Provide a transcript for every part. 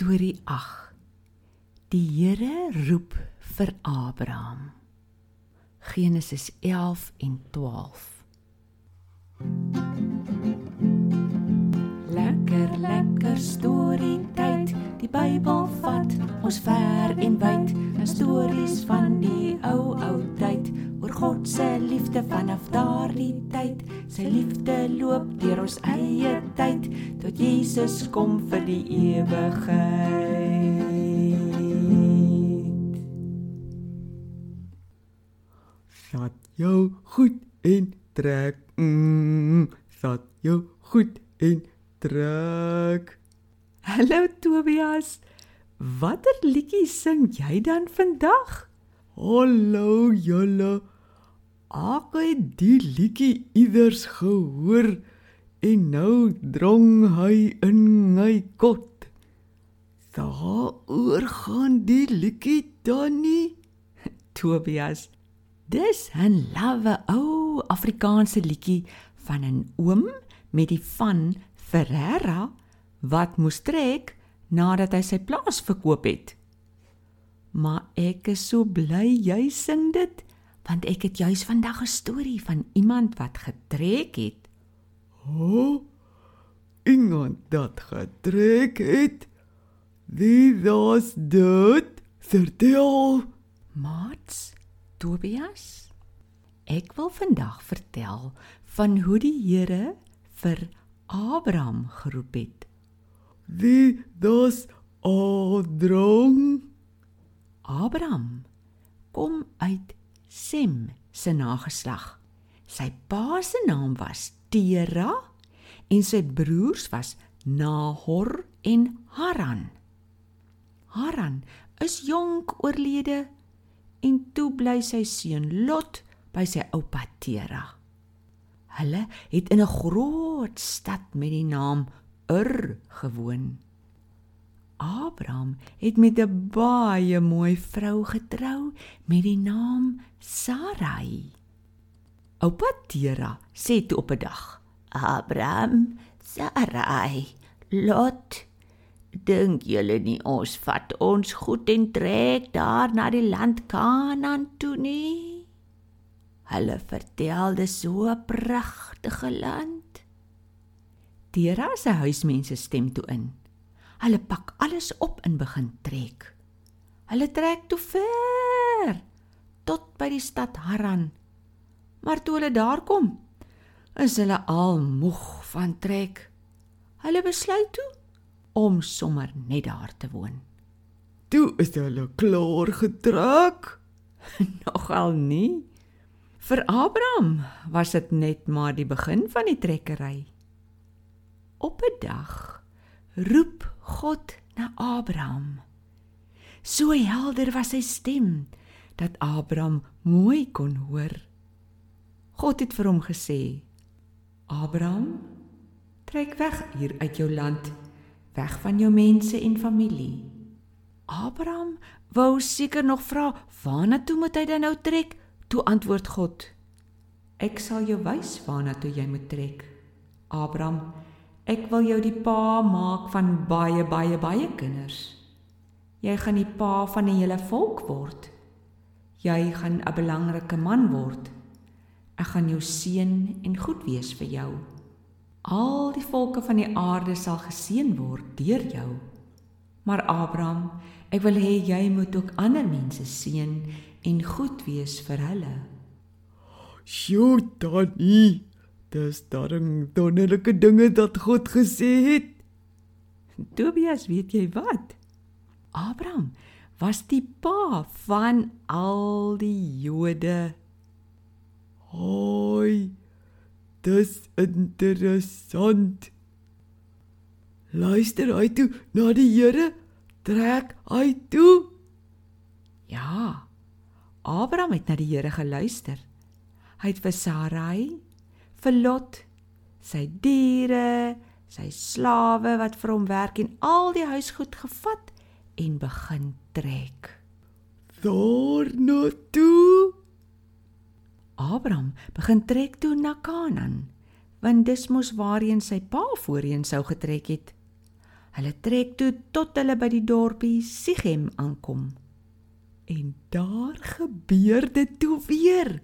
Storie 8. Die Here roep vir Abraham. Genesis 11 en 12. Lekker lekker storie tyd. Die Bybel vat ons ver en wyd. Stories van die ou ou daardie tyd. Sy liefde loop deur ons eie tyd tot Jesus kom vir die ewigheid. Sat jou goed en trek. Mm, sat jou goed en trek. Hallo Tobias. Watter liedjie sing jy dan vandag? Hallo julle. Ek het die liedjie iewers gehoor en nou drong hy in my kot. Daaroor gaan die liedjie dan nie. Tobias. Dis 'n lawwe ou Afrikaanse liedjie van 'n oom met die van Ferreira wat moes trek nadat hy sy plaas verkoop het. Maar ek is so bly jy sing dit want ek het juis vandag 'n storie van iemand wat getrek het. O, oh, iemand dat getrek het. Wie was dit? Vertel. Mats, Tobias, ek wil vandag vertel van hoe die Here vir Abraham geroep het. Wie das Adrong? Abraham kom uit Sem se nageslag. Sy pa se naam was Tera en sy broers was Nahor en Haran. Haran is jonk oorlede en toe bly sy seun Lot by sy oupa Tera. Hulle het in 'n groot stad met die naam Ur gewoon. Abraham het met 'n baie mooi vrou getrou met die naam Sarai. Oupa Tera sê toe op 'n dag: "Abraham, Sarai, Lot, dink julle nie ons vat ons goed en trek daar na die land Kanaan toe nie?" Hulle vertel dis so 'n pragtige land. Tera se huismense stem toe in. Hulle pak alles op en begin trek. Hulle trek toe ver tot by die stad Haran. Maar toe hulle daar kom, is hulle al moeg van trek. Hulle besluit toe om sommer net daar te woon. Toe is hulle klaar getrek. Nogal nie. Vir Abraham was dit net maar die begin van die trekkery. Op 'n dag roep God na Abraham. So helder was sy stem dat Abraham mooi kon hoor. God het vir hom gesê: "Abraham, trek weg hier uit jou land, weg van jou mense en familie." Abraham wou seker nog vra, "Waarna toe moet hy dan nou trek?" Toe antwoord God: Ek sal jou wys waarna toe jy moet trek. Abraham, ek wil jou die pa maak van baie baie baie kinders. Jy gaan die pa van 'n hele volk word. Jy gaan 'n belangrike man word. Ek gaan jou seën en goed wees vir jou. Al die volke van die aarde sal geseën word deur jou. Maar Abraham, ek wil hê jy moet ook ander mense seën en goed wees vir hulle. Sjoe, Tannie. Dis darem wonderlike dinge dat God gesê het. Tobias, weet jy wat? Abraham was die pa van al die Jode. Hoi. Dis interessant. Luister hy toe na die Here? Trek hy toe? Ja. Abraham het na die Here geluister. Hy het vir Sarai, vir Lot, sy diere, sy slawe wat vir hom werk en al die huisgoed gevat en begin trek. Daar na toe. Abraham begin trek toe na Kanaan, want dis mos waarheen sy pa voorheen sou getrek het. Hulle trek toe tot hulle by die dorpie Sichem aankom. En daar gebeur dit toe weer.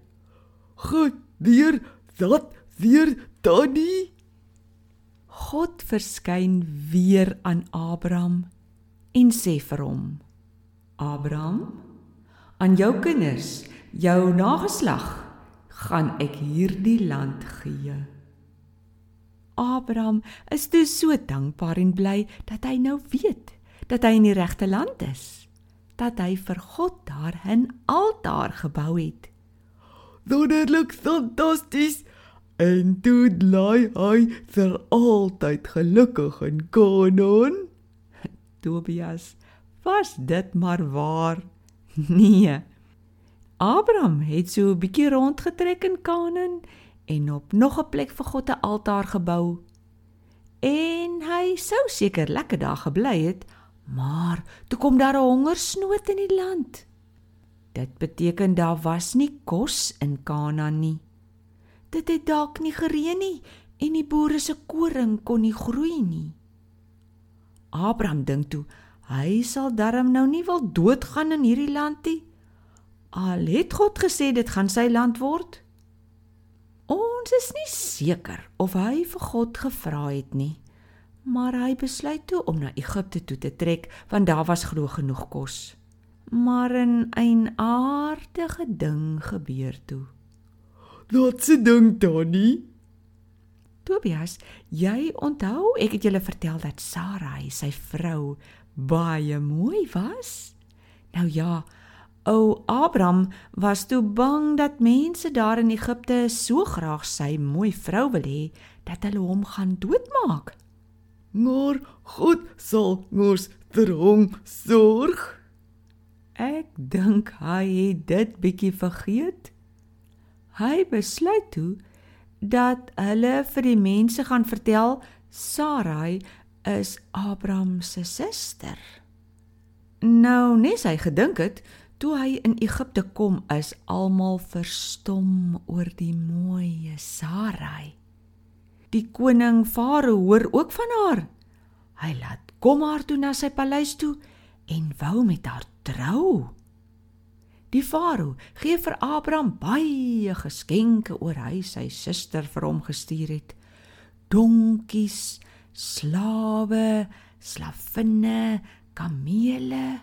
Gebeur dat weer Tannie? God verskyn weer aan Abraham en sê vir hom: Abraham, aan jou kinders, jou nageslag, gaan ek hierdie land gee. Abraham is toe so dankbaar en bly dat hy nou weet dat hy in die regte land is, dat hy vir God daar 'n altaar gebou het. Wonderlik fantasties. En toe bly hy vir altyd gelukkig in Kanaan. Tobias, was dit maar waar? Nee. Abraham het so 'n bietjie rondgetrek in Kanaan en op nog 'n plek vir God 'n altaar gebou. En hy sou seker lekker daar gebly het, maar toe kom daar 'n hongersnood in die land. Dit beteken daar was nie kos in Kanaan nie. Dit het dalk nie gereën nie en die boere se koring kon nie groei nie. Abraham dink toe, hy sal darm nou nie wil doodgaan in hierdie land nie. Al het God gesê dit gaan sy land word. Ons is nie seker of hy vir God gevra het nie, maar hy besluit toe om na Egipte toe te trek want daar was glo genoeg kos. Maar 'n eienaardige ding gebeur toe. Wat se ding, Tannie? Tobias, jy onthou ek het julle vertel dat Sarai, sy vrou, baie mooi was? Nou ja, Ou Abraham was toe bang dat mense daar in Egipte so graag sy mooi vrou wil hê dat hulle hom gaan doodmaak. Maar God sal mos vir hom sorg. Ek dink hy het dit bietjie vergeet. Hy besluit toe dat hulle vir die mense gaan vertel Sarai is Abraham se suster. Nou, nes hy gedink het, Toe hy in Egipte kom, is almal verstom oor die mooi Sarai. Die koning Farao hoor ook van haar. Hy laat kom haar toe na sy paleis toe en wou met haar trou. Die Farao gee vir Abraham baie geskenke oor hy sy suster vir hom gestuur het. Donkies, slawe, slavinne, kamele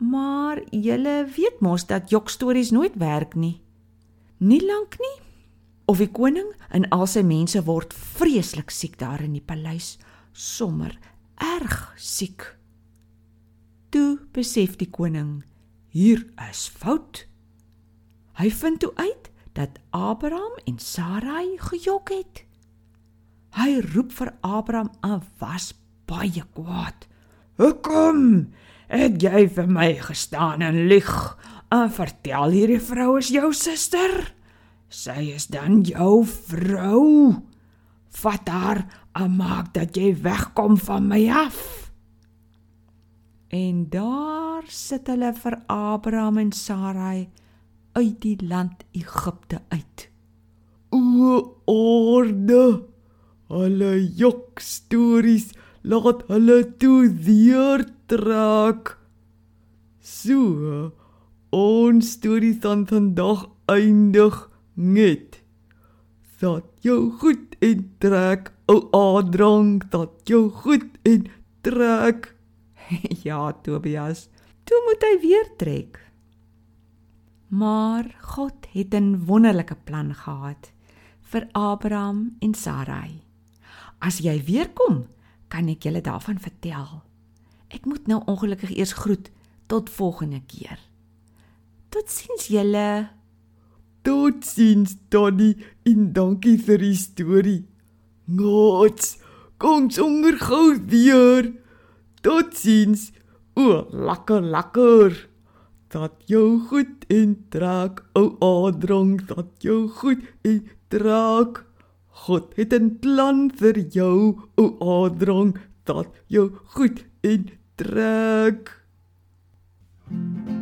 Maar julle weet mos dat jokstories nooit werk nie. Nie lank nie. Of die koning en al sy mense word vreeslik siek daar in die paleis, sommer erg siek. Toe besef die koning, hier is fout. Hy vind toe uit dat Abraham en Sarai gejok het. Hy roep vir Abraham en was baie kwaad. "Kom, Het jy vir my gestaan en lieg? En vertel hierdie vrou is jou suster? Sy is dan jou vrou. Vat haar en maak dat jy wegkom van my af. En daar sit hulle vir Abraham en Sarai uit die land Egipte uit. O orde. Hulle jok stories laat hulle toe weer trek. So, ons storie van vandag eindig net. Dat jou goed en trek, o Adrang, dat jou goed en trek. ja, Tobias, toe moet hy weer trek. Maar God het 'n wonderlike plan gehad vir Abraham en Sarai. As jy weer kom, kan ek julle daarvan vertel. Ek moet nou ongelukkig eers groet tot volgende keer. Totsiens julle. Totsiens Donnie en dankie vir die storie. Gots, kom sommer gou weer. Totsiens. O, lekker lekker. Dat jou goed en trek, o Adrang, dat jou goed en trek. God het 'n plan vir jou, o Adrang, dat jou goed en trek. thank you